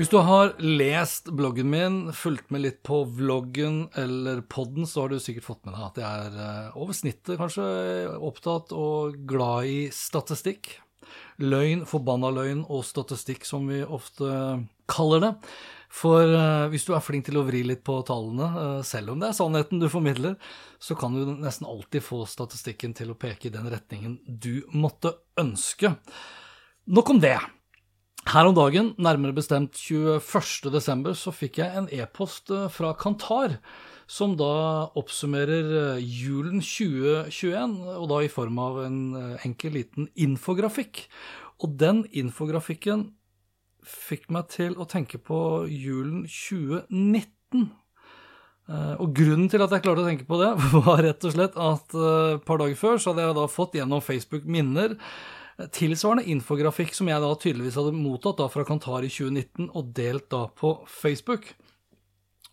Hvis du har lest bloggen min, fulgt med litt på vloggen eller podden, så har du sikkert fått med deg at jeg er eh, over snittet kanskje opptatt og glad i statistikk. Løgn, forbanna løgn og statistikk, som vi ofte kaller det. For uh, hvis du er flink til å vri litt på tallene, uh, selv om det er sannheten du formidler, så kan du nesten alltid få statistikken til å peke i den retningen du måtte ønske. Nok om det. Her om dagen, nærmere bestemt 21.12., så fikk jeg en e-post eh, fra Kantar, som da oppsummerer eh, julen 2021, og da i form av en eh, enkel liten infografikk. Og den infografikken fikk meg til å tenke på julen 2019. Og grunnen til at jeg klarte å tenke på det, var rett og slett at et par dager før så hadde jeg da fått gjennom Facebook minner tilsvarende infografikk som jeg da tydeligvis hadde mottatt da fra Kantar i 2019 og delt da på Facebook.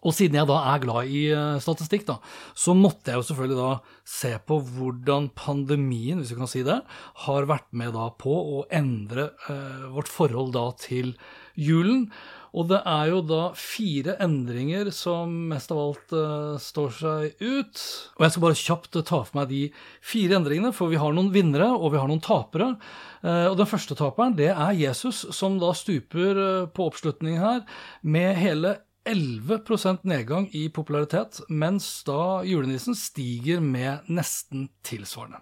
Og siden jeg da er glad i eh, statistikk, da, så måtte jeg jo selvfølgelig da se på hvordan pandemien, hvis vi kan si det, har vært med da på å endre eh, vårt forhold da til julen. Og det er jo da fire endringer som mest av alt uh, står seg ut. Og jeg skal bare kjapt ta for meg de fire endringene, for vi har noen vinnere og vi har noen tapere. Uh, og den første taperen det er Jesus, som da stuper uh, på oppslutningen her med hele 11% nedgang i popularitet, mens da julenissen stiger med nesten tilsvarende.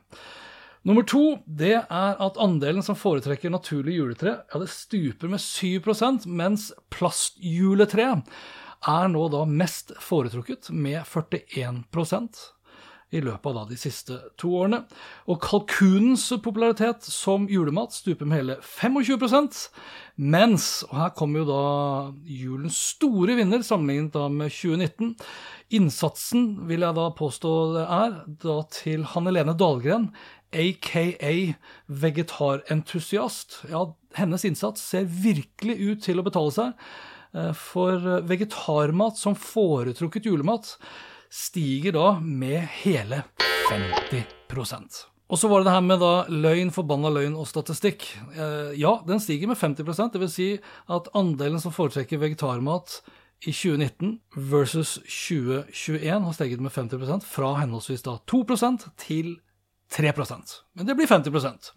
Nummer to det er at andelen som foretrekker naturlig juletre, ja, det stuper med 7% mens plastjuletre er nå da mest foretrukket med 41% i løpet av da de siste to årene. Og kalkunens popularitet som julemat stuper med hele 25% mens, og her kommer jo da julens store vinner sammenlignet da med 2019, innsatsen vil jeg da påstå det er, da til Hanne Lene Dahlgren aka vegetarentusiast. Ja, hennes innsats ser virkelig ut til å betale seg. Eh, for vegetarmat som foretrukket julemat stiger da med hele 50% og så var det det her med da løgn, forbanna løgn og statistikk. Eh, ja, den stiger med 50% det vil si at andelen som foretrekker vegetarmat i 2019 versus 2021 har steget med 50% fra henholdsvis da 2% til 3% Men det blir 50%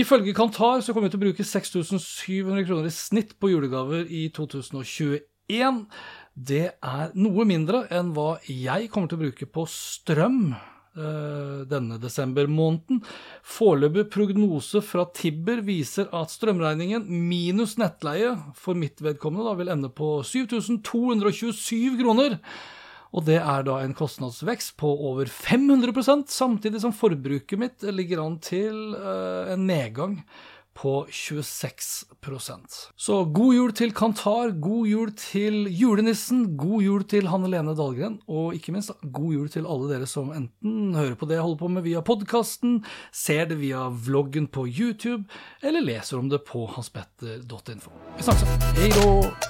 Ifølge Kantar så kommer vi til å bruke 6700 kroner i snitt på julegaver i 2021. Det er noe mindre enn hva jeg kommer til å bruke på strøm denne denne desembermåneden. Foreløpig prognose fra Tibber viser at strømregningen minus nettleie for mitt vedkommende da vil ende på 7227 kroner. Og det er da en kostnadsvekst på over 500% samtidig som forbruket mitt ligger an til uh, en nedgang på 26% Så god jul til Kantar, god jul til julenissen, god jul til Hanne Lene Dahlgren, og ikke minst god jul til alle dere som enten hører på det jeg holder på med via podkasten, ser det via vloggen på YouTube, eller leser om det på hanspetter.info. Vi snakkes. Hei då!